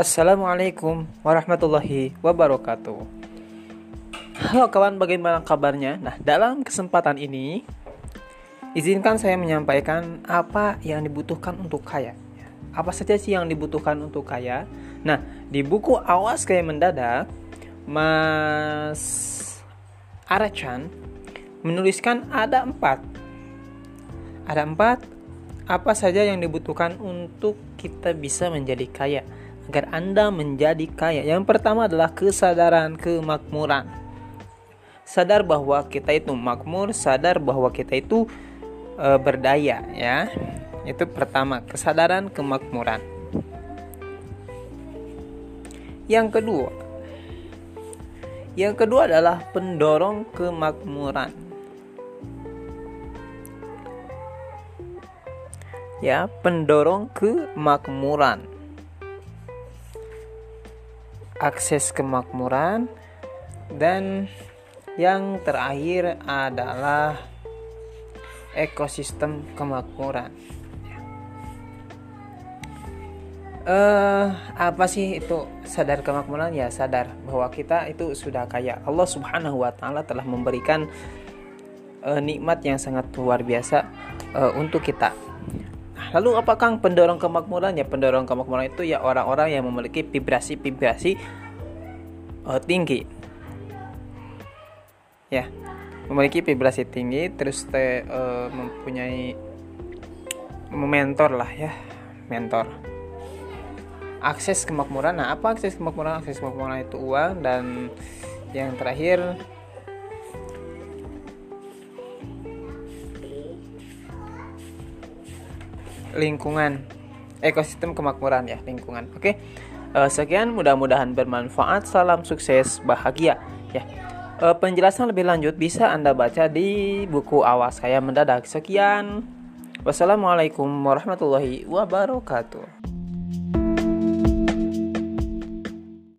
Assalamualaikum warahmatullahi wabarakatuh. Halo kawan, bagaimana kabarnya? Nah, dalam kesempatan ini izinkan saya menyampaikan apa yang dibutuhkan untuk kaya. Apa saja sih yang dibutuhkan untuk kaya? Nah, di buku Awas Kaya Mendadak, Mas Arachan menuliskan ada empat. Ada empat apa saja yang dibutuhkan untuk kita bisa menjadi kaya agar Anda menjadi kaya. Yang pertama adalah kesadaran kemakmuran. Sadar bahwa kita itu makmur, sadar bahwa kita itu e, berdaya ya. Itu pertama, kesadaran kemakmuran. Yang kedua, yang kedua adalah pendorong kemakmuran. Ya, pendorong kemakmuran akses kemakmuran, dan yang terakhir adalah ekosistem kemakmuran. Uh, apa sih itu sadar kemakmuran? Ya sadar bahwa kita itu sudah kaya. Allah Subhanahu Wa Taala telah memberikan uh, nikmat yang sangat luar biasa uh, untuk kita Lalu apakah pendorong kemakmuran? Ya pendorong kemakmuran itu ya orang-orang yang memiliki vibrasi-vibrasi uh, tinggi. Ya, memiliki vibrasi tinggi terus te, uh, mempunyai mentor lah ya, mentor. Akses kemakmuran. Nah, apa akses kemakmuran? Akses kemakmuran itu uang dan yang terakhir lingkungan ekosistem kemakmuran ya lingkungan. Oke uh, sekian mudah-mudahan bermanfaat. Salam sukses bahagia ya. Uh, penjelasan lebih lanjut bisa anda baca di buku awas saya mendadak. Sekian. Wassalamualaikum warahmatullahi wabarakatuh